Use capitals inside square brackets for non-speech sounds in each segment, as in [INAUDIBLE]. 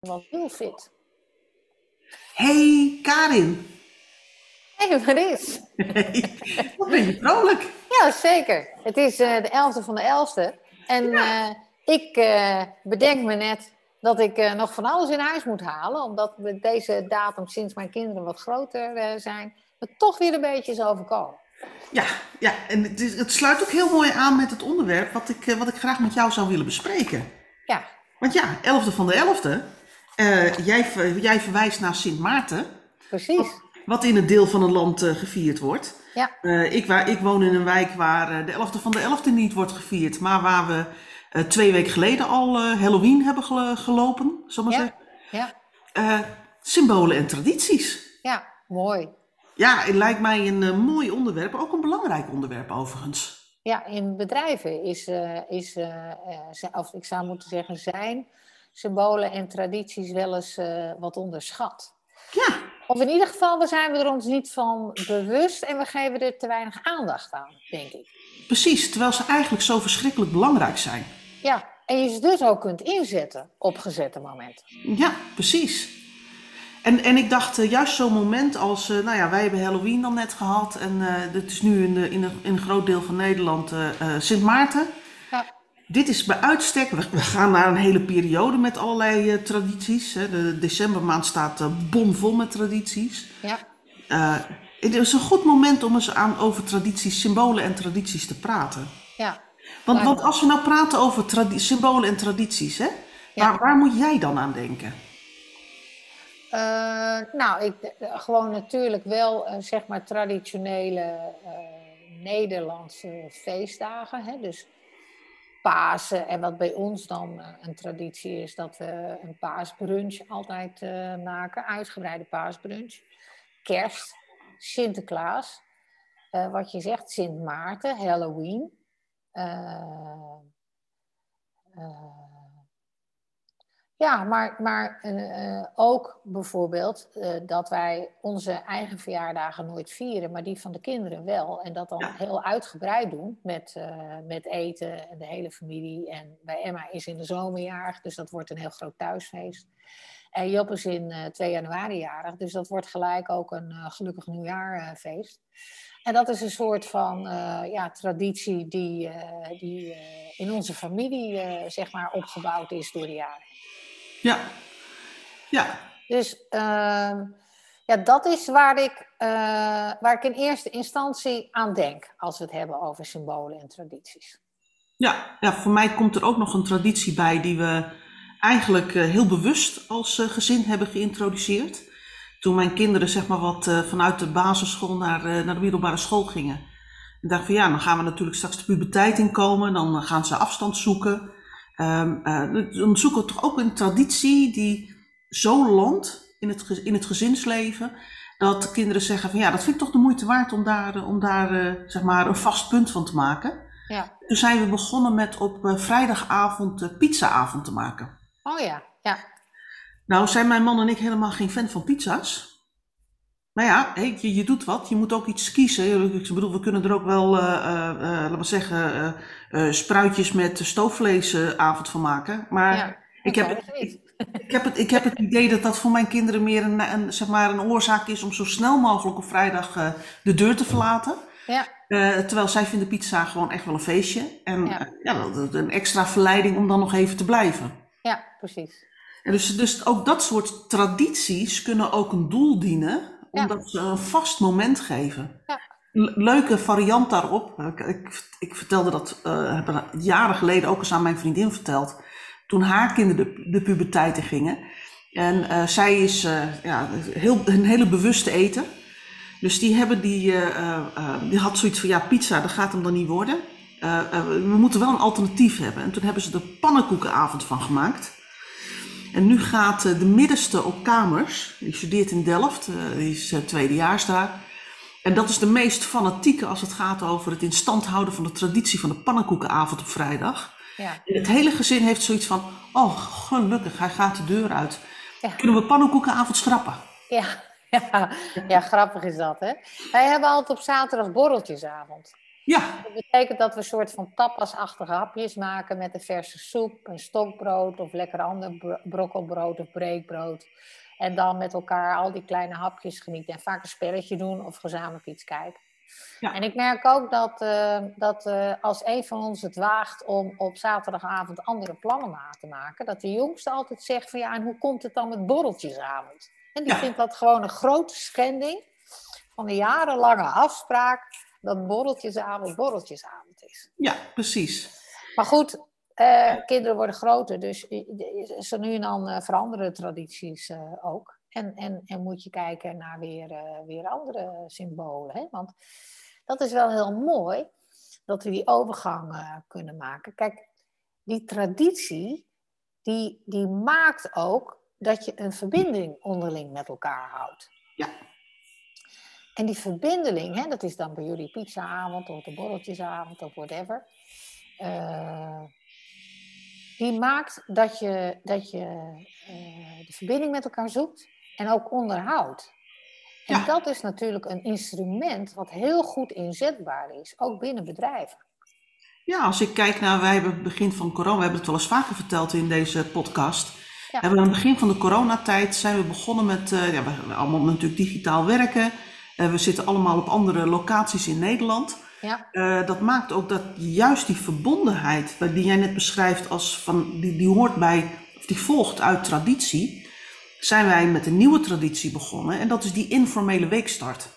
wel heel fit. Hey Karin. Hey, is? Hey, wat ben je vrolijk? Ja, zeker. Het is uh, de 11e van de 11e. En ja. uh, ik uh, bedenk me net dat ik nog van alles in huis moet halen. Omdat met deze datum, sinds mijn kinderen wat groter zijn, me toch weer een beetje is overkomen. Ja, ja en het, is, het, sluit ook heel mooi aan met het onderwerp wat ik, wat ik graag met jou zou willen bespreken. Ja. Want ja, 11e van de 11e. Jij, jij verwijst naar Sint Maarten. Precies. Wat, in het deel van het land uh, gevierd wordt. Ja. Uh, ik, waar, ik woon in een wijk waar de 11e van de 11e niet wordt gevierd, maar waar we twee weken geleden al Halloween hebben gel gelopen, zal maar ja. zeggen. Ja. symbolen en tradities. Ja, mooi. Ja, het lijkt mij een mooi onderwerp, ook een belangrijk onderwerp overigens. Ja, in bedrijven is, is of ik zou moeten zeggen, zijn symbolen en tradities wel eens wat onderschat. Ja. Of in ieder geval, we zijn we er ons niet van bewust en we geven er te weinig aandacht aan, denk ik. Precies, terwijl ze eigenlijk zo verschrikkelijk belangrijk zijn. Ja, en je ze dus ook kunt inzetten op gezette momenten. Ja, precies. En, en ik dacht, uh, juist zo'n moment als, uh, nou ja, wij hebben Halloween dan net gehad en uh, het is nu in, de, in, een, in een groot deel van Nederland Sint Maarten. Dit is bij uitstek, we, gaan naar een hele periode met allerlei uh, tradities. Hè. De decembermaand staat uh, bomvol met tradities. Ja. Uh, het is een goed moment om eens aan over tradities, symbolen en tradities te praten. Ja. Want, want als we nou praten over symbolen en tradities, hè, Ja. waar, waar moet jij dan aan denken? Nou, ik, gewoon natuurlijk wel zeg maar traditionele Nederlandse feestdagen. Hè? Dus Pasen en wat bij ons dan een traditie is dat we een paasbrunch altijd maken, uitgebreide paasbrunch. Kerst, Sinterklaas, wat je zegt, Sint Maarten, Halloween. Ja, maar, maar uh, ook bijvoorbeeld uh, dat wij onze eigen verjaardagen nooit vieren, maar die van de kinderen wel. En dat dan Ja. heel uitgebreid doen met, uh, met eten en de hele familie. En bij Emma is in de zomerjarig, dus dat wordt een heel groot thuisfeest. En Job is in 2 januari jarig, dus dat wordt gelijk ook een gelukkig nieuwjaarfeest. En dat is een soort van ja, traditie die, die in onze familie zeg maar opgebouwd is door de jaren. Ja, ja, Dus uh, ja, dat is waar ik, uh, waar ik in eerste instantie aan denk als we het hebben over symbolen en tradities. ja, ja, voor mij komt er ook nog een traditie bij die we eigenlijk uh, heel bewust als gezin hebben geïntroduceerd. Toen mijn kinderen zeg maar wat vanuit de basisschool naar, naar de middelbare school gingen. Ik dacht van ja, dan gaan we natuurlijk straks de puberteit inkomen, dan gaan ze afstand zoeken. Um, uh, dan zoeken we toch ook een traditie die zo landt in het, in het gezinsleven, dat kinderen zeggen van ja, dat vind ik toch de moeite waard om daar, om daar uh, zeg maar een vast punt van te maken. Ja. Toen zijn we begonnen met op uh, vrijdagavond pizzaavond te maken. Oh ja, ja. Nou zijn mijn man en ik helemaal geen fan van pizza's. Maar ja, je, je, doet wat. Je moet ook iets kiezen. Ik bedoel, we kunnen er ook wel, uh, uh, uh, laten we zeggen, spruitjes met stoofvleesavond van maken. Maar ja, ik, heb, het, ik, ik, heb het, ik heb het idee dat dat voor mijn kinderen meer een, een, zeg maar een oorzaak is om zo snel mogelijk op vrijdag de deur te verlaten. Ja. terwijl zij vinden pizza gewoon echt wel een feestje. En ja. ja, een extra verleiding om dan nog even te blijven. Ja, precies. En dus, dus ook dat soort tradities kunnen ook een doel dienen omdat ze een vast moment geven. Ja. Leuke variant daarop. Ik, ik, ik vertelde dat uh, jaren geleden ook eens aan mijn vriendin verteld. Toen haar kinderen de, de puberteit in gingen. En uh, zij is uh, ja, heel, een hele bewuste eten. Dus die, hebben die, die had zoiets van, ja, pizza, dat gaat hem dan niet worden. we moeten wel een alternatief hebben. En toen hebben ze er pannenkoekenavond van gemaakt. En nu gaat de middenste op kamers, die studeert in Delft, die is tweedejaars daar. En dat is de meest fanatieke als het gaat over het in stand houden van de traditie van de pannenkoekenavond op vrijdag. Ja. Het hele gezin heeft zoiets van, oh gelukkig, hij gaat de deur uit. Ja. Kunnen we pannenkoekenavond schrappen? Ja, ja, [LAUGHS] ja, grappig is dat hè. Wij hebben altijd op zaterdag borreltjesavond. Ja. Dat betekent dat we een soort van tapasachtige hapjes maken met een verse soep, een stokbrood of lekker ander brokkelbrood of breekbrood. En dan met elkaar al die kleine hapjes genieten. En vaak een spelletje doen of gezamenlijk iets kijken. Ja. En ik merk ook dat, uh, dat uh, als een van ons het waagt om op zaterdagavond andere plannen te maken, dat de jongste altijd zegt van ja, en hoe komt het dan met borreltjesavond? En die vindt dat gewoon een grote schending van de jarenlange afspraak dat borreltjesavond borreltjesavond is. Ja, precies. Maar goed, uh, kinderen worden groter, dus zo nu en dan veranderen tradities ook. En, en, en moet je kijken naar weer, weer andere symbolen. Hè? Want dat is wel heel mooi dat we die overgang kunnen maken. Kijk, die traditie, die, die maakt ook dat je een verbinding onderling met elkaar houdt. Ja. En die verbinding, hè, dat is dan bij jullie pizzaavond of de borreltjesavond of whatever. Uh, die maakt dat je, dat je uh, de verbinding met elkaar zoekt en ook onderhoud. En dat is natuurlijk een instrument wat heel goed inzetbaar is, ook binnen bedrijven. Ja, als ik kijk naar, wij hebben het begin van corona, we hebben het wel eens vaker verteld in deze podcast. Ja. Hebben we aan het begin van de coronatijd zijn we begonnen met, uh, ja, we allemaal natuurlijk digitaal werken. Uh, we zitten allemaal op andere locaties in Nederland. Ja. Uh, dat maakt ook dat juist die verbondenheid, die jij net beschrijft als van, die, die hoort bij, of die volgt uit traditie zijn wij met een nieuwe traditie begonnen. En dat is die informele weekstart.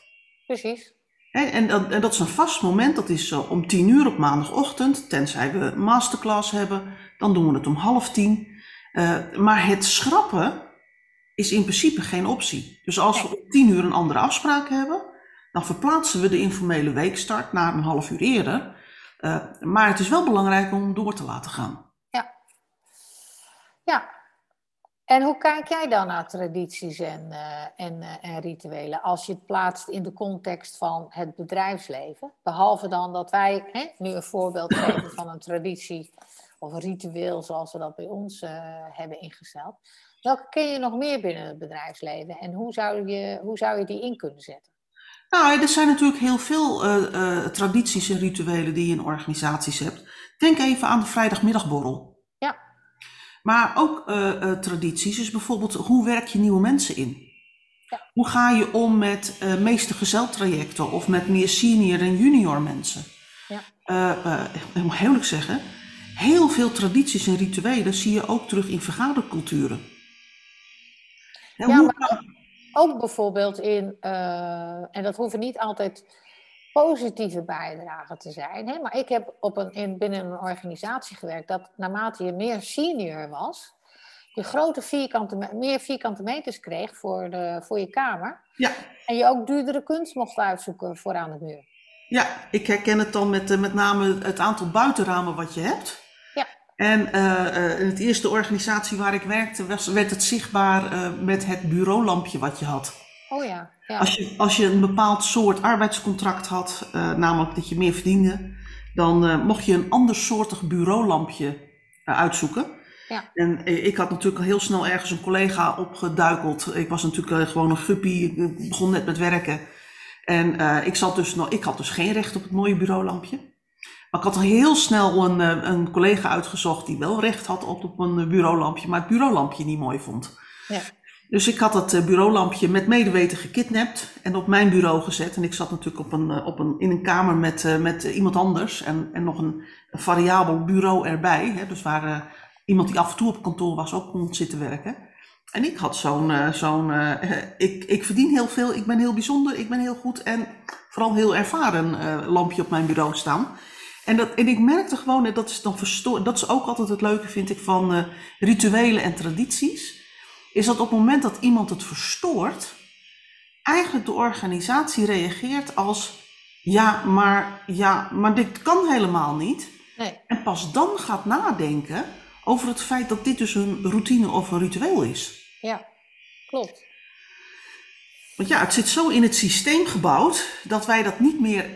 Precies. En dat, en dat is een vast moment. Dat is om tien uur op maandagochtend. Tenzij we masterclass hebben. Dan doen we het om half tien. Uh, maar het schrappen is in principe geen optie. Dus als we om tien uur een andere afspraak hebben. Dan verplaatsen we de informele weekstart naar een half uur eerder. Uh, maar het is wel belangrijk om door te laten gaan. Ja. Ja, en hoe kijk jij dan naar tradities en, uh, en, uh, en, rituelen als je het plaatst in de context van het bedrijfsleven? Behalve dan dat wij hè, nu een voorbeeld geven van een traditie of een ritueel zoals we dat bij ons hebben ingesteld. Welke ken je nog meer binnen het bedrijfsleven en hoe zou je, hoe zou je die in kunnen zetten? Nou, er zijn natuurlijk heel veel tradities en rituelen die je in organisaties hebt. Denk even aan de vrijdagmiddagborrel. Maar ook uh, uh, tradities, dus bijvoorbeeld hoe werk je nieuwe mensen in? Ja. Hoe ga je om met uh, meestergezeltrajecten of met meer senior en junior mensen? Ja. ik moet heel eerlijk zeggen, heel veel tradities en rituelen zie je ook terug in vergaderculturen. Ja, maar ook bijvoorbeeld in, en dat hoeven niet altijd positieve bijdrage te zijn. Hè? Maar ik heb op een, in, binnen een organisatie gewerkt dat naarmate je meer senior was, je grote vierkante, meer vierkante meters kreeg voor, de, voor je kamer. Ja. En je ook duurdere kunst mocht uitzoeken voor aan de muur. Ja, ik herken het dan met, met name het aantal buitenramen wat je hebt. En in het eerste organisatie waar ik werkte, was, werd het zichtbaar uh, met het bureaulampje wat je had. Oh ja. ja. Als, je, als je een bepaald soort arbeidscontract had, namelijk dat je meer verdiende, dan mocht je een andersoortig bureaulampje uh, uitzoeken. Ja. En ik had natuurlijk al heel snel ergens een collega opgeduikeld. Ik was natuurlijk gewoon een guppie, ik begon net met werken. En ik, zat dus nog, ik had dus geen recht op het mooie bureaulampje. Maar ik had al heel snel een, een collega uitgezocht die wel recht had op, op een bureaulampje, maar het bureaulampje niet mooi vond. Ja. Dus ik had dat bureaulampje met medeweten gekidnapt en op mijn bureau gezet. En ik zat natuurlijk op een, op een, in een kamer met, met iemand anders en, en nog een, variabel bureau erbij. Hè, dus waar uh, iemand die af en toe op kantoor was ook kon zitten werken. En ik had zo'n, uh, zo'n uh, ik, ik verdien heel veel, ik ben heel bijzonder, ik ben heel goed en vooral heel ervaren lampje op mijn bureau staan. En, dat, en ik merkte gewoon, dat is dan verstoord, dat is ook altijd het leuke vind ik van rituelen en tradities is dat op het moment dat iemand het verstoort, eigenlijk de organisatie reageert als ja, maar, ja, maar dit kan helemaal niet. Nee. En pas dan gaat nadenken over het feit dat dit dus een routine of een ritueel is. Ja, klopt. Want ja, het zit zo in het systeem gebouwd dat wij dat niet meer,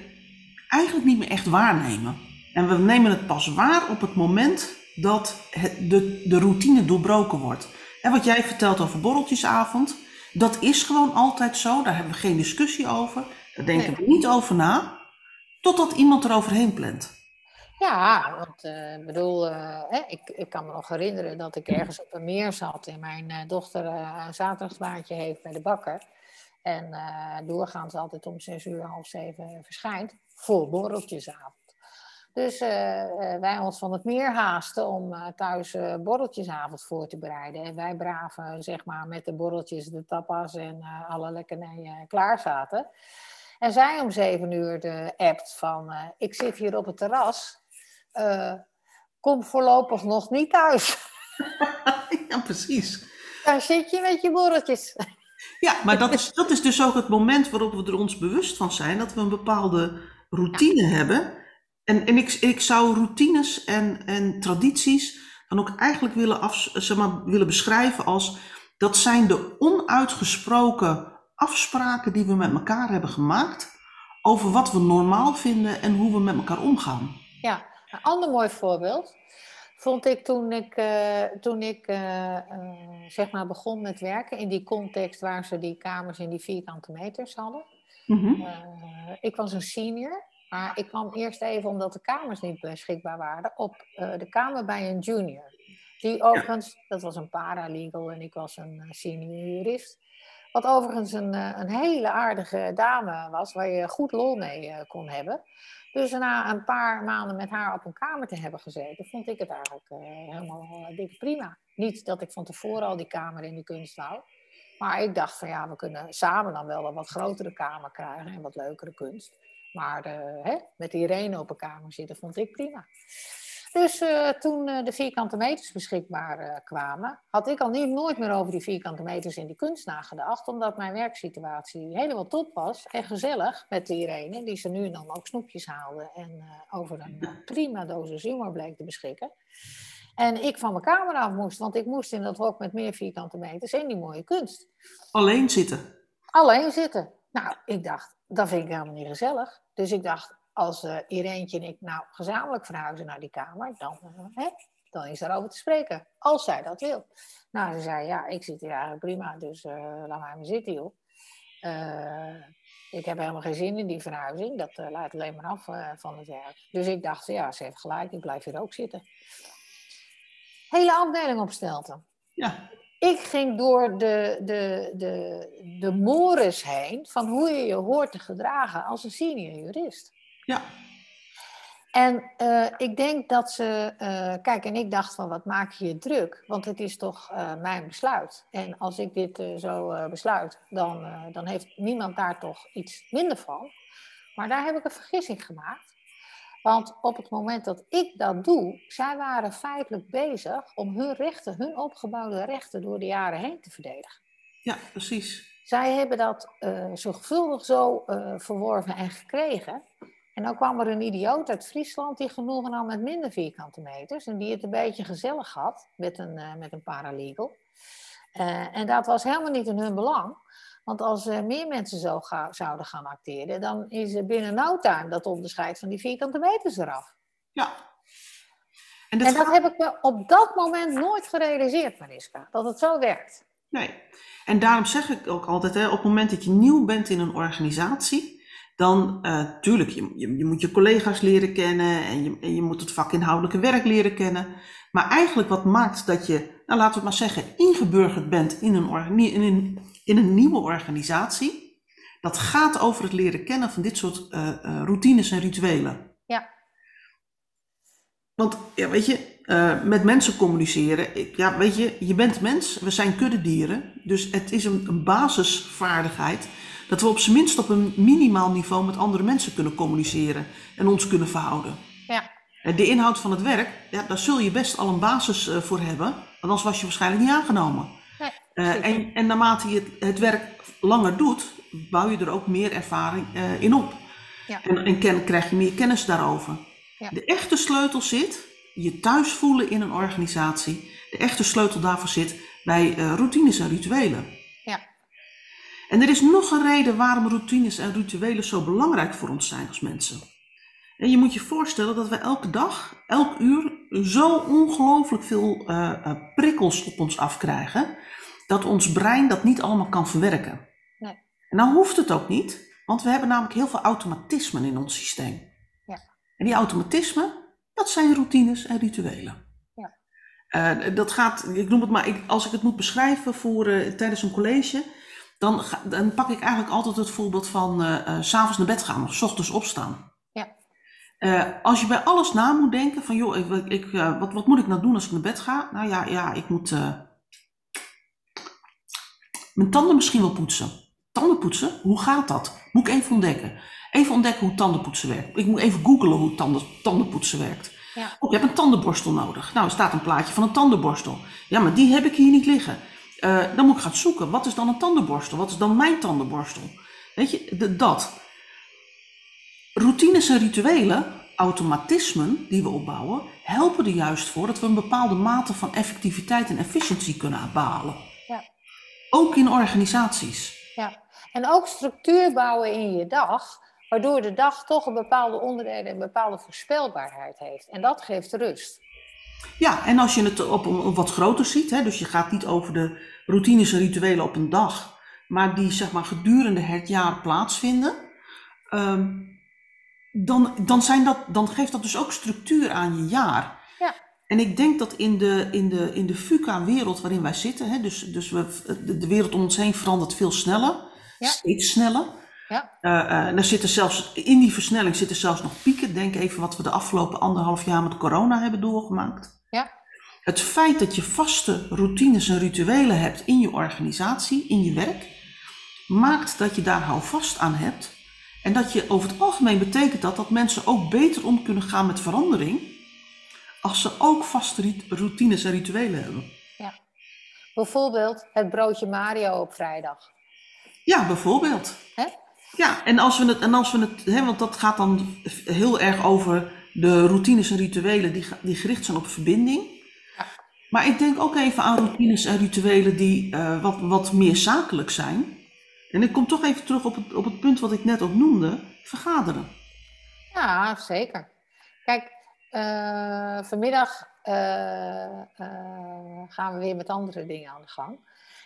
eigenlijk niet meer echt waarnemen. En we nemen het pas waar op het moment dat de, de routine doorbroken wordt. En wat jij vertelt over borreltjesavond, dat is gewoon altijd zo. Daar hebben we geen discussie over. Daar denken nee. we niet over na. Totdat iemand er overheen plant. Ja, want eh, ik bedoel, uh, hè, ik, ik kan me nog herinneren dat ik ergens op een meer zat en mijn uh, dochter een zaterdagsbaantje heeft bij de bakker. En doorgaans altijd om zes uur, half zeven verschijnt, voor borreltjesavond. Dus wij ons van het meer haasten om thuis borreltjesavond voor te bereiden. En wij braven, zeg maar, met de borreltjes, de tapas en alle lekkernijen klaar zaten. En zij om zeven uur de appt van, ik zit hier op het terras uh, kom voorlopig nog niet thuis. [LAUGHS] ja, precies. Daar zit je met je borreltjes. Ja, maar dat is, dat is dus ook het moment waarop we er ons bewust van zijn dat we een bepaalde routine hebben. En, en ik, ik zou routines en, en tradities dan ook eigenlijk willen, af, zeg maar, willen beschrijven als dat zijn de onuitgesproken afspraken die we met elkaar hebben gemaakt over wat we normaal vinden en hoe we met elkaar omgaan. Ja, een ander mooi voorbeeld vond ik toen ik, uh, toen ik uh, uh, zeg maar begon met werken in die context waar ze die kamers in die vierkante meters hadden. Mm -hmm. ik was een senior, maar ik kwam eerst even omdat de kamers niet beschikbaar waren op de kamer bij een junior. Die overigens, dat was een paralegal en ik was een senior jurist. Wat overigens een, een hele aardige dame was, waar je goed lol mee kon hebben. Dus na een paar maanden met haar op een kamer te hebben gezeten, vond ik het eigenlijk uh, helemaal prima. Niet dat ik van tevoren al die kamer in de kunst wou. Maar ik dacht van ja, we kunnen samen dan wel een wat grotere kamer krijgen en wat leukere kunst. Maar hè, met Irene op een kamer zitten vond ik prima. Dus uh, toen uh, de vierkante meters beschikbaar uh, kwamen, had ik al niet, nooit meer over die vierkante meters in die kunst nagedacht, omdat mijn werksituatie helemaal top was en gezellig met Irene, die ze nu en dan ook snoepjes haalde en over een prima dosis humor bleek te beschikken. En ik van mijn kamer af moest, want ik moest in dat hok met meer vierkante meters in die mooie kunst. Alleen zitten? Alleen zitten. Nou, ik dacht, dat vind ik helemaal niet gezellig. Dus ik dacht, als uh, en ik nou gezamenlijk verhuizen naar die kamer, dan, uh, hè, dan is over te spreken. Als zij dat wil. Nou, ze zei, ja, ik zit hier eigenlijk prima, dus uh, laat mij maar zitten, joh. ik heb helemaal geen zin in die verhuizing. Dat leidt alleen maar af van het werk. Dus ik dacht, ja, ze heeft gelijk, ik blijf hier ook zitten. Hele afdeling opstelten. Ja. Ik ging door de, de, de, de mores heen van hoe je je hoort te gedragen als een senior jurist. Ja. En uh, ik denk dat ze, uh, kijk, en ik dacht van wat maak je je druk? Want het is toch uh, mijn besluit. En als ik dit zo besluit, dan, dan heeft niemand daar toch iets minder van. Maar daar heb ik een vergissing gemaakt. Want op het moment dat ik dat doe, zij waren feitelijk bezig om hun rechten, hun opgebouwde rechten door de jaren heen te verdedigen. Ja, precies. Zij hebben dat zorgvuldig zo verworven en gekregen. En dan kwam er een idioot uit Friesland die genoegen nam met minder vierkante meters. En die het een beetje gezellig had met een, uh, met een paralegal. Uh, en dat was helemaal niet in hun belang. Want als uh, meer mensen zo ga, zouden gaan acteren, dan is er binnen no time dat onderscheid van die vierkante meters eraf. Ja. En dat, en dat heb ik me op dat moment nooit gerealiseerd, Mariska, dat het zo werkt. Nee. En daarom zeg ik ook altijd, hè, op het moment dat je nieuw bent in een organisatie, dan uh, tuurlijk, je, je, je, moet je collega's leren kennen en je, en je moet het vakinhoudelijke werk leren kennen. Maar eigenlijk wat maakt dat je, nou laten we het maar zeggen, ingeburgerd bent in een, in een, in een nieuwe organisatie, dat gaat over het leren kennen van dit soort uh, uh, routines en rituelen. Ja. Want, ja, weet je, uh, met mensen communiceren, ik, ja, weet je, je bent mens, we zijn kuddedieren, dus het is een, een basisvaardigheid dat we op zijn minst op een minimaal niveau met andere mensen kunnen communiceren en ons kunnen verhouden. Ja. De inhoud van het werk, ja, daar zul je best al een basis uh, voor hebben, want anders was je waarschijnlijk niet aangenomen. Nee, uh, en, en naarmate je het, het, werk langer doet, bouw je er ook meer ervaring uh, in op. Ja. En, en ken, krijg je meer kennis daarover. Ja. De echte sleutel zit, je thuis voelen in een organisatie. De echte sleutel daarvoor zit bij routines en rituelen. En er is nog een reden waarom routines en rituelen zo belangrijk voor ons zijn als mensen. En je moet je voorstellen dat we elke dag, elk uur, zo ongelooflijk veel uh, uh, prikkels op ons afkrijgen, dat ons brein dat niet allemaal kan verwerken. Nee. En nou hoeft het ook niet, want we hebben namelijk heel veel automatismen in ons systeem. En die automatismen, dat zijn routines en rituelen. Ja. Eh, dat gaat, ik noem het maar, ik, als ik het moet beschrijven voor, eh, tijdens een college, dan, ga- dan pak ik eigenlijk altijd het voorbeeld van eh, eh, 's s'avonds naar bed gaan of 's ochtends opstaan. Ja. Eh, als je bij alles na moet denken van, joh, ik, ik, eh, wat, wat moet ik nou doen als ik naar bed ga? Nou ja, ja ik moet eh, mijn tanden misschien wel poetsen. Tanden poetsen, hoe gaat dat? Moet ik even ontdekken. Even ontdekken hoe tandenpoetsen werkt. Ik moet even googlen hoe tanden, tandenpoetsen werkt. Ja. Oh, ik heb een tandenborstel nodig. Nou, er staat een plaatje van een tandenborstel. Ja, maar die heb ik hier niet liggen. Eh, dan moet ik gaan zoeken. Wat is dan een tandenborstel? Wat is dan mijn tandenborstel? Weet je, de- dat. Routines en rituelen, automatismen die we opbouwen, helpen er juist voor dat we een bepaalde mate van effectiviteit en efficiëntie kunnen behalen. Ja. Ook in organisaties. Ja, en ook structuur bouwen in je dag, waardoor de dag toch een bepaalde onderdelen en een bepaalde voorspelbaarheid heeft. En dat geeft rust. Ja, en als je het op een, op wat groter ziet, hè, dus je gaat niet over de routines en rituelen op een dag, maar die zeg maar gedurende het jaar plaatsvinden, ehm, dan, dan, zijn dat, dan geeft dat dus ook structuur aan je jaar. Ja. En ik denk dat in de, in de, in de VUCA-wereld waarin wij zitten, hè, dus, dus we, de, wereld om ons heen verandert veel sneller, Ja. steeds sneller. Ja. Eh, eh, er zitten zelfs, in die versnelling zitten zelfs nog pieken. Denk even wat we de afgelopen anderhalf jaar met corona hebben doorgemaakt. Ja. Het feit dat je vaste routines en rituelen hebt in je organisatie, in je werk, maakt dat je daar houvast aan hebt. En dat je over het algemeen betekent dat dat mensen ook beter om kunnen gaan met verandering, als ze ook vaste routines en rituelen hebben. Bijvoorbeeld het broodje Mario op vrijdag. Ja, bijvoorbeeld. Hè? Ja, en als we het, en als we het hè, want dat gaat dan heel erg over de routines en rituelen die, die gericht zijn op verbinding. Maar ik denk ook even aan routines en rituelen die eh, wat, wat meer zakelijk zijn. En ik kom toch even terug op het, op het punt wat ik net ook noemde, vergaderen. Ja, zeker. Kijk, eh, vanmiddag eh, gaan we weer met andere dingen aan de gang.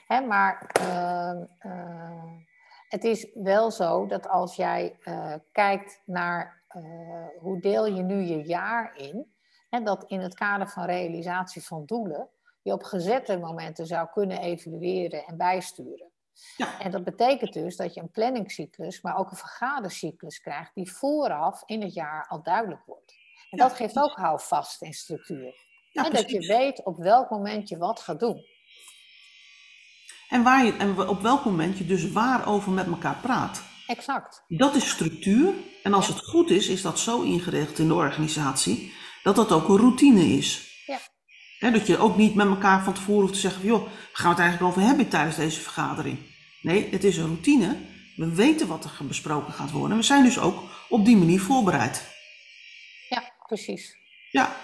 Hè, maar het is wel zo dat als jij kijkt naar hoe deel je nu je jaar in, hè, dat in het kader van realisatie van doelen je op gezette momenten zou kunnen evalueren en bijsturen. Ja. En dat betekent dus dat je een planningscyclus, maar ook een vergadercyclus krijgt die vooraf in het jaar al duidelijk wordt. En Ja, dat geeft ook houvast en structuur. Ja, en dat je weet op welk moment je wat gaat doen. En, waar je, en op welk moment je dus waarover met elkaar praat. Exact. Dat is structuur. En als Ja. het goed is, is dat zo ingericht in de organisatie dat dat ook een routine is. Ja. Dat je ook niet met elkaar van tevoren hoeft te zeggen: van, joh, gaan we het eigenlijk over hebben tijdens deze vergadering? Nee, het is een routine. We weten wat er besproken gaat worden. En we zijn dus ook op die manier voorbereid. Ja, precies. Ja,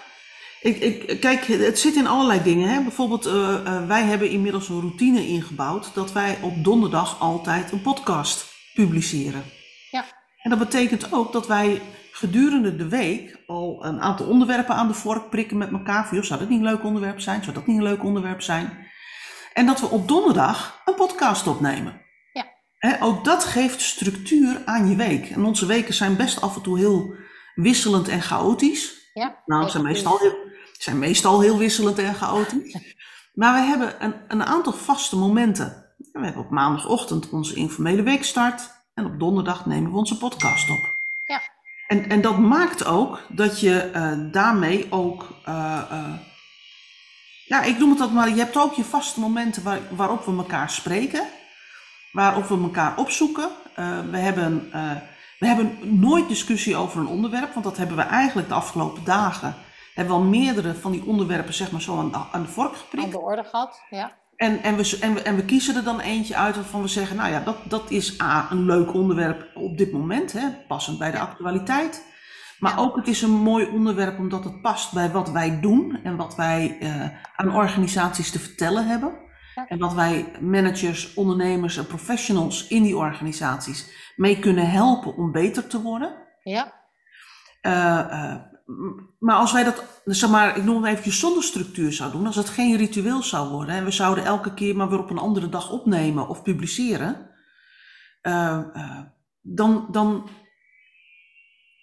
ik, ik, kijk, het zit in allerlei dingen. Hè? Bijvoorbeeld, eh, eh, wij hebben inmiddels een routine ingebouwd dat wij op donderdag altijd een podcast publiceren. Ja. En dat betekent ook dat wij gedurende de week al een aantal onderwerpen aan de vork prikken met elkaar. Van, joh, zou dat niet een leuk onderwerp zijn? Zou dat niet een leuk onderwerp zijn? En dat we op donderdag een podcast opnemen. Ja. Hè, ook dat geeft structuur aan je week. En onze weken zijn best af en toe heel wisselend en chaotisch. Ja, Nou, ze zijn meestal heel, zijn meestal heel wisselend en chaotisch. [LAUGHS] Maar we hebben een, een aantal vaste momenten. We hebben op maandagochtend onze informele weekstart. En op donderdag nemen we onze podcast op. Ja. En, en dat maakt ook dat je eh, daarmee ook... eh, eh, ja, ik noem het dat maar. Je hebt ook je vaste momenten waar, waarop we elkaar spreken. Waarop we elkaar opzoeken. We hebben... we hebben nooit discussie over een onderwerp, want dat hebben we eigenlijk de afgelopen dagen. Hebben we al meerdere van die onderwerpen zeg maar zo aan de, aan de vork aan geprikt. de orde gehad. Ja, En, en, we, en, we, en we kiezen er dan eentje uit waarvan we zeggen, nou ja, dat, dat is A, een leuk onderwerp op dit moment, hè, passend bij de actualiteit. Maar ook het is een mooi onderwerp omdat het past bij wat wij doen en wat wij eh, aan organisaties te vertellen hebben. En wat wij managers, ondernemers en professionals in die organisaties mee kunnen helpen om beter te worden. ja, Eh, eh, maar als wij dat, zeg maar, ik noem het even zonder structuur zou doen, als het geen ritueel zou worden en we zouden elke keer maar weer op een andere dag opnemen of publiceren, eh, eh, dan, dan,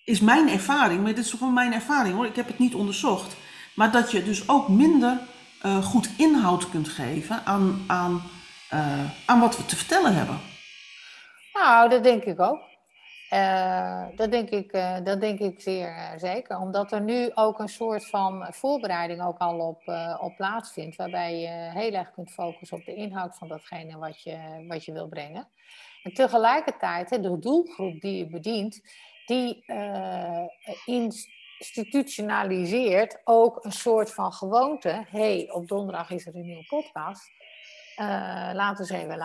is mijn ervaring, maar dit is gewoon mijn ervaring hoor, ik heb het niet onderzocht, maar dat je dus ook minder uh, goed inhoud kunt geven aan, aan, aan wat we te vertellen hebben. Nou, dat denk ik ook. Uh, dat, denk ik, uh, dat denk ik zeer uh, zeker. Omdat er nu ook een soort van voorbereiding ook al op, op plaatsvindt. Waarbij je heel erg kunt focussen op de inhoud van datgene wat je, wat je wil brengen. En tegelijkertijd, hè, de doelgroep die je bedient, die institutionaliseert ook een soort van gewoonte. hey, op donderdag is er een nieuwe podcast. laten we eens even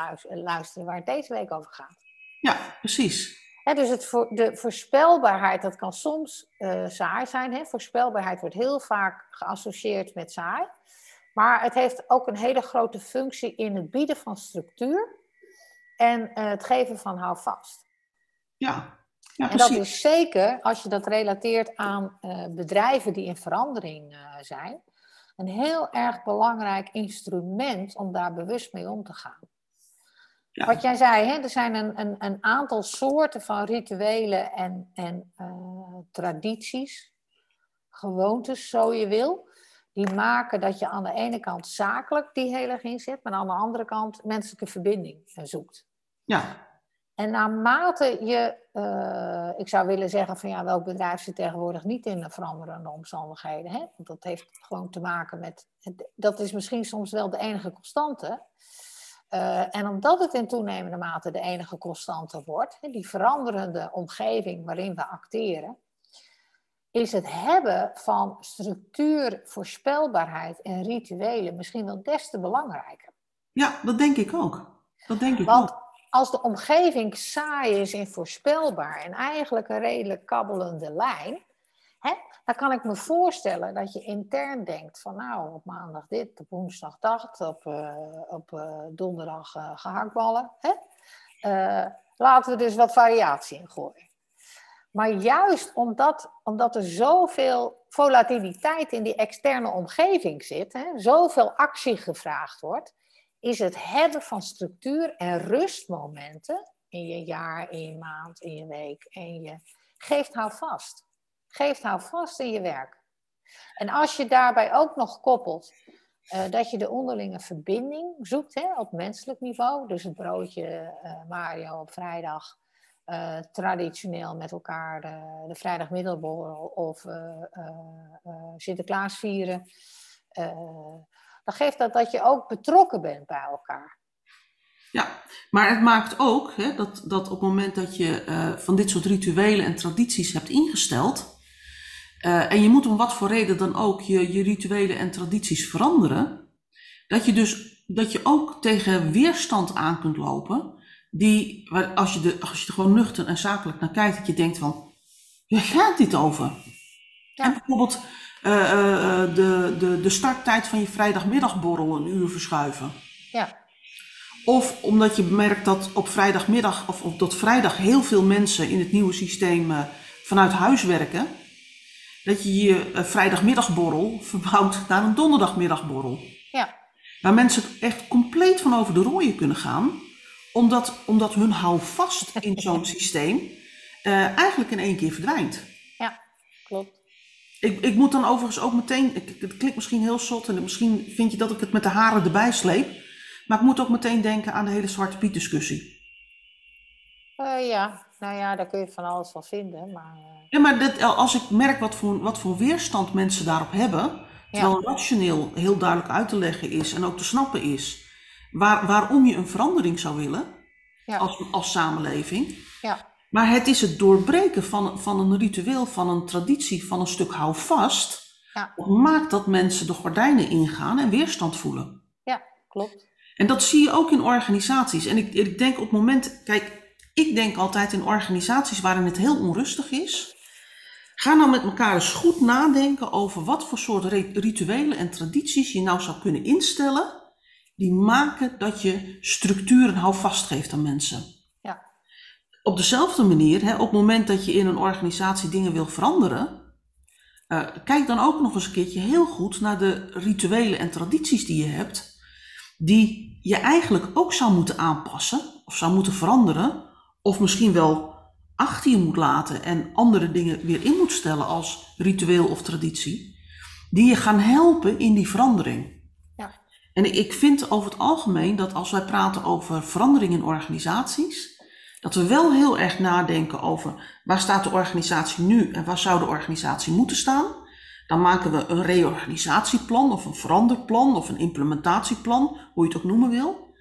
luisteren waar het deze week over gaat. Ja, precies dus het voor, de voorspelbaarheid, dat kan soms uh, saai zijn. Hè? Voorspelbaarheid wordt heel vaak geassocieerd met saai. Maar het heeft ook een hele grote functie in het bieden van structuur en uh, het geven van houvast. Ja. ja en dat is zeker, als je dat relateert aan uh, bedrijven die in verandering zijn, een heel erg belangrijk instrument om daar bewust mee om te gaan. Wat jij zei, hè, er zijn een, een, een aantal soorten van rituelen en, en uh, tradities, gewoontes, zo je wil, die maken dat je aan de ene kant zakelijk die heel erg in zit, maar aan de andere kant menselijke verbinding eh, zoekt. Ja. En naarmate je, uh, ik zou willen zeggen van ja, welk bedrijf zit tegenwoordig niet in de veranderende omstandigheden. Hè? Want dat heeft gewoon te maken met, dat is misschien soms wel de enige constante. Uh, en omdat het in toenemende mate de enige constante wordt, die veranderende omgeving waarin we acteren, is het hebben van structuur, voorspelbaarheid en rituelen misschien wel des te belangrijker. Ja, dat denk ik ook. Dat denk ik Want ook. als de omgeving saai is en voorspelbaar en eigenlijk een redelijk kabbelende lijn, hè, dan kan ik me voorstellen dat je intern denkt van nou, op maandag dit, op woensdag dat, op, uh, op uh, donderdag uh, gehaktballen. Laten we dus wat variatie in gooien. Maar juist omdat, omdat er zoveel volatiliteit in die externe omgeving zit, hè, zoveel actie gevraagd wordt, is het hebben van structuur en rustmomenten in je jaar, in je maand, in je week, en je geeft houvast. Geeft houvast in je werk. En als je daarbij ook nog koppelt uh, dat je de onderlinge verbinding zoekt hè, op menselijk niveau. Dus het broodje uh, Mario op vrijdag uh, traditioneel met elkaar de, de vrijdagmiddelborrel of Sinterklaas vieren. dan geeft dat dat je ook betrokken bent bij elkaar. Ja, maar het maakt ook hè, dat, dat op het moment dat je van dit soort rituelen en tradities hebt ingesteld, uh, en je moet om wat voor reden dan ook je, je rituelen en tradities veranderen. Dat je dus dat je ook tegen weerstand aan kunt lopen. Die, als je, de, als je er gewoon nuchter en zakelijk naar kijkt, dat je denkt van, waar gaat dit over? Ja. En bijvoorbeeld uh, uh, de, de, de starttijd van je vrijdagmiddagborrel een uur verschuiven. Ja. Of omdat je merkt dat op vrijdagmiddag of op dat vrijdag heel veel mensen in het nieuwe systeem vanuit huis werken dat je je uh, vrijdagmiddagborrel verbouwt naar een donderdagmiddagborrel. Ja. Waar mensen echt compleet van over de rooien kunnen gaan, omdat, omdat hun houvast in [LAUGHS] zo'n systeem uh, eigenlijk in één keer verdwijnt. Ja, klopt. Ik, ik moet dan overigens ook meteen, het klinkt misschien heel zot en misschien vind je dat ik het met de haren erbij sleep, maar ik moet ook meteen denken aan de hele Zwarte Piet discussie. Uh, ja, nou ja, daar kun je van alles van vinden. Maar, uh... Ja, maar dit, als ik merk wat voor, wat voor weerstand mensen daarop hebben, terwijl ja. rationeel heel duidelijk uit te leggen is en ook te snappen is waar, waarom je een verandering zou willen ja. als, als samenleving. Ja. Maar het is het doorbreken van, van een ritueel, van een traditie, van een stuk houvast, ja. maakt dat mensen de gordijnen ingaan en weerstand voelen. Ja, klopt. En dat zie je ook in organisaties. En ik, ik denk op het moment, kijk, ik denk altijd in organisaties waarin het heel onrustig is. Ga nou met elkaar eens goed nadenken over wat voor soort rituelen en tradities je nou zou kunnen instellen. Die maken dat je structuur en houvast geeft aan mensen. Ja. Op dezelfde manier, hè, op het moment dat je in een organisatie dingen wil veranderen. Uh, kijk dan ook nog eens een keertje heel goed naar de rituelen en tradities die je hebt. Die je eigenlijk ook zou moeten aanpassen of zou moeten veranderen of misschien wel achter je moet laten en andere dingen weer in moet stellen als ritueel of traditie, die je gaan helpen in die verandering. Ja. En ik vind over het algemeen dat als wij praten over verandering in organisaties, dat we wel heel erg nadenken over waar staat de organisatie nu en waar zou de organisatie moeten staan. Dan maken we een reorganisatieplan of een veranderplan of een implementatieplan, hoe je het ook noemen wil.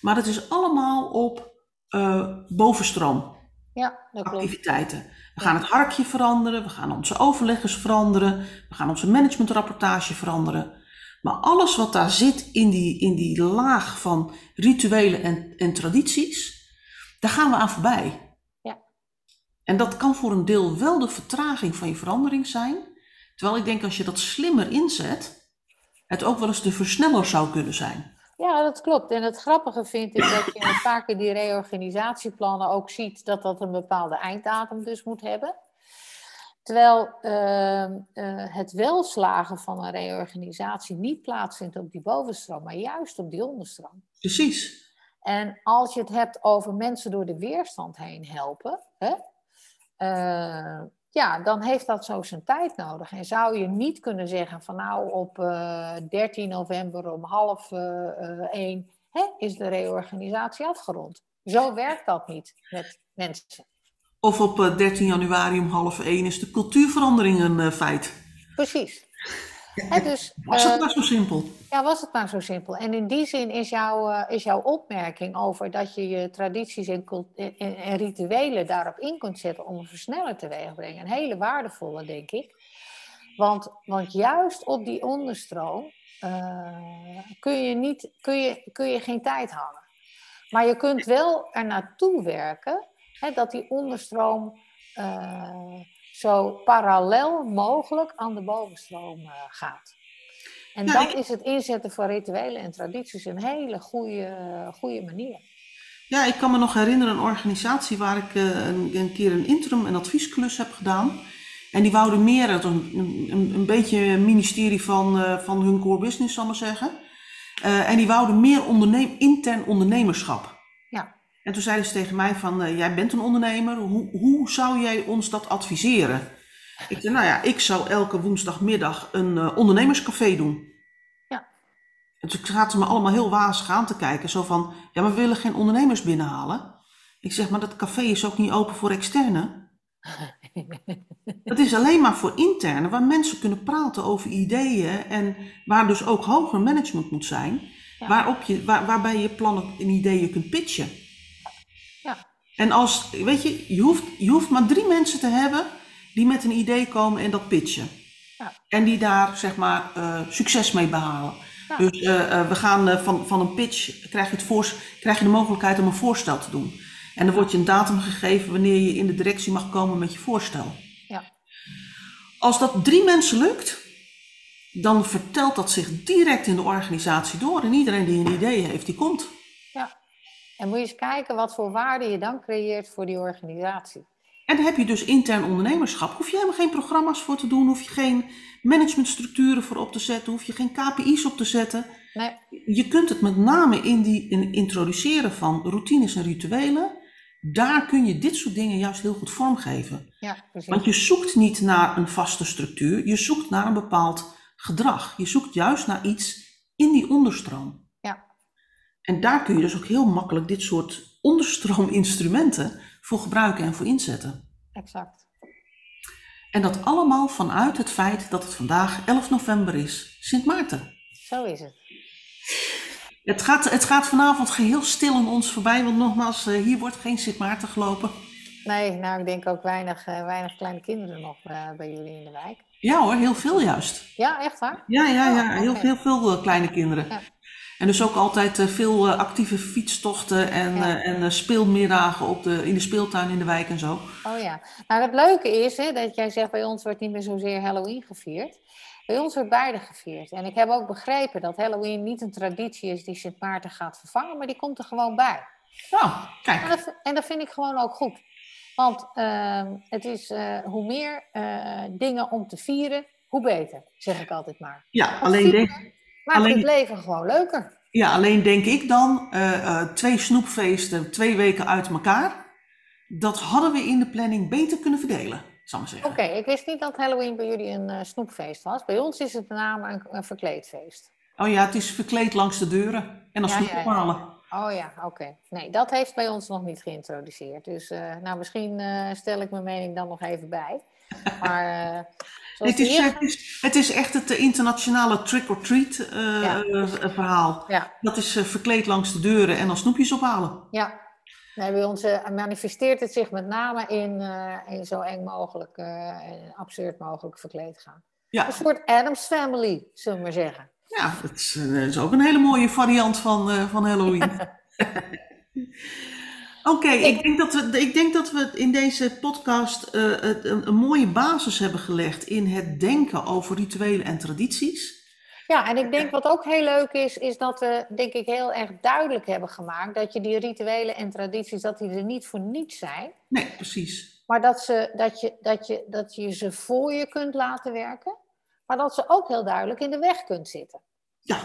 Maar het is allemaal op uh, bovenstroom ja, dat klopt. activiteiten. We gaan het harkje veranderen, we gaan onze overleggers veranderen, we gaan onze managementrapportage veranderen. Maar alles wat daar zit in die, in die laag van rituelen en, en tradities, daar gaan we aan voorbij. Ja. En dat kan voor een deel wel de vertraging van je verandering zijn. Terwijl ik denk als je dat slimmer inzet, het ook wel eens de versneller zou kunnen zijn. Ja, dat klopt. En het grappige vind ik dat je vaak in die reorganisatieplannen ook ziet dat dat een bepaalde einddatum dus moet hebben. Terwijl uh, uh, het welslagen van een reorganisatie niet plaatsvindt op die bovenstroom, maar juist op die onderstroom. Precies. En als je het hebt over mensen door de weerstand heen helpen, hè, uh, ja, dan heeft dat zo zijn tijd nodig. En zou je niet kunnen zeggen van nou op uh, eh, 13 november om half uh, één hè, is de reorganisatie afgerond. Zo werkt dat niet met mensen. Of op 13 januari om half één is de cultuurverandering een feit. Precies. Dus, [LAUGHS] was het maar zo simpel? Ja, was het maar zo simpel. En in die zin is, jouw uh, is jouw opmerking over dat je je tradities en, en, en, rituelen daarop in kunt zetten om een versneller teweeg te brengen, een hele waardevolle, denk ik. Want, want juist op die onderstroom uh, kun, je niet, kun, je, kun je geen tijd hangen. Maar je kunt wel er naartoe werken hè, dat die onderstroom uh, zo parallel mogelijk aan de bovenstroom gaat. En ja, dan is het inzetten van rituelen en tradities een hele goede, goede manier. Ja, ik kan me nog herinneren een organisatie waar ik uh, een, een, keer een interim en adviesklus heb gedaan. En die wouden meer, een, een, een beetje ministerie van, uh, van hun core business, zal ik maar zeggen. En die wouden meer onderneem, intern ondernemerschap. En toen zeiden ze tegen mij van, jij bent een ondernemer, hoe, hoe zou jij ons dat adviseren? Ik zei, nou ja, ik zou elke woensdagmiddag een uh, ondernemerscafé doen. Ja. En toen zaten ze me allemaal heel wazig aan te kijken. Zo van, ja, maar we willen geen ondernemers binnenhalen. Ik zeg, maar dat café is ook niet open voor externe. Het is alleen maar voor interne, waar mensen kunnen praten over ideeën en waar dus ook hoger management moet zijn, ja. waarop je, waar, waarbij je plannen en ideeën kunt pitchen. Ja. En als, weet je, je hoeft, je hoeft maar drie mensen te hebben die met een idee komen en dat pitchen. Ja. En die daar zeg maar uh, succes mee behalen. Ja. Dus uh, uh, we gaan van, van een pitch, krijg je, het voor, krijg je de mogelijkheid om een voorstel te doen. En dan wordt je een datum gegeven wanneer je in de directie mag komen met je voorstel. Ja. Als dat drie mensen lukt, dan vertelt dat zich direct in de organisatie door. En iedereen die een idee heeft, die komt. En moet je eens kijken wat voor waarde je dan creëert voor die organisatie. En dan heb je dus intern ondernemerschap. Hoef je helemaal geen programma's voor te doen, hoef je geen managementstructuren voor op te zetten, hoef je geen KPI's op te zetten. Nee. Je kunt het met name in die in introduceren van routines en rituelen. Daar kun je dit soort dingen juist heel goed vormgeven. Ja, precies. Want je zoekt niet naar een vaste structuur, je zoekt naar een bepaald gedrag. Je zoekt juist naar iets in die onderstroom. En daar kun je dus ook heel makkelijk dit soort onderstroominstrumenten voor gebruiken en voor inzetten. Exact. En dat allemaal vanuit het feit dat het vandaag 11 november is, Sint Maarten. Zo is het. Het gaat, het gaat vanavond geheel stil aan ons voorbij, want nogmaals, eh, hier wordt geen Sint Maarten gelopen. Nee, nou ik denk ook weinig, uh, weinig kleine kinderen nog uh, bij jullie in de wijk. Ja hoor, heel veel juist. Ja, echt waar? Ja, ja, ja, oh, heel, veel kleine kinderen. Ja. En dus ook altijd uh, veel uh, actieve fietstochten en, ja. uh, en speelmiddagen op de, in de speeltuin in de wijk en zo. Oh ja. Nou, het leuke is hè, dat jij zegt bij ons wordt niet meer zozeer Halloween gevierd. Bij ons wordt beide gevierd. En ik heb ook begrepen dat Halloween niet een traditie is die Sint Maarten gaat vervangen, maar die komt er gewoon bij. Nou, kijk. En dat, en dat vind ik gewoon ook goed. Want ehm, het is hoe meer dingen om te vieren, hoe beter, zeg ik altijd maar. Ja, alleen denk Maakt alleen, het leven gewoon leuker. Ja, alleen denk ik dan, uh, uh, twee snoepfeesten, twee weken uit elkaar. dat hadden we in de planning beter kunnen verdelen, zal ik maar zeggen. Oké, ik wist niet dat Halloween bij jullie een eh, snoepfeest was. Bij ons is het met name een, een verkleedfeest. Oh ja, het is verkleed langs de deuren en dan Ja, snoep ja, ja. ophalen. Oh ja, oké. Nee, dat heeft bij ons nog niet geïntroduceerd. Dus nou, misschien stel ik mijn mening dan nog even bij. Maar eh, Het is, hier... het, is, het is echt het eh, internationale trick-or-treat eh, Ja. verhaal. Ja, Dat is verkleed langs de deuren en dan snoepjes ophalen. ja. Nee, bij ons manifesteert het zich met name in, in zo eng mogelijk en absurd mogelijk verkleed gaan. Ja, Een soort Adams Family, zullen we maar zeggen. ja dat is, dat is ook een hele mooie variant van, van Halloween. [LAUGHS] Oké, ik, denk dat we, ik denk dat we in deze podcast eh, een, een mooie basis hebben gelegd in het denken over rituelen en tradities. Ja, en ik denk wat ook heel leuk is, is dat we denk ik heel erg duidelijk hebben gemaakt dat je die rituelen en tradities, dat die er niet voor niets zijn. Nee, precies. Maar dat, ze, dat, je, dat, je, dat je ze voor je kunt laten werken. Maar dat ze ook heel duidelijk in de weg kunt zitten. Ja,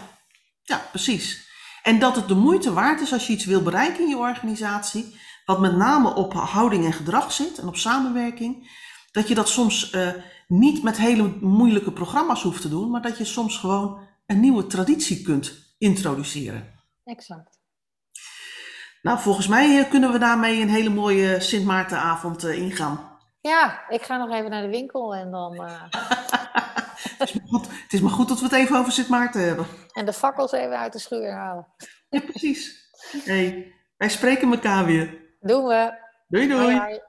ja, precies. En dat het de moeite waard is als je iets wil bereiken in je organisatie, wat met name op houding en gedrag zit en op samenwerking, dat je dat soms eh, niet met hele moeilijke programma's hoeft te doen, maar dat je soms gewoon een nieuwe traditie kunt introduceren. Exact. Nou, volgens mij eh, kunnen we daarmee een hele mooie Sint Maartenavond eh, ingaan. Ja, ik ga nog even naar de winkel en dan. eh, [LAUGHS] Het is, maar goed, het is maar goed dat we het even over Sint Maarten hebben. en de fakkels even uit de schuur halen. Ja, precies. Hey, wij spreken elkaar weer. Doen we. Doei doei. Hoi.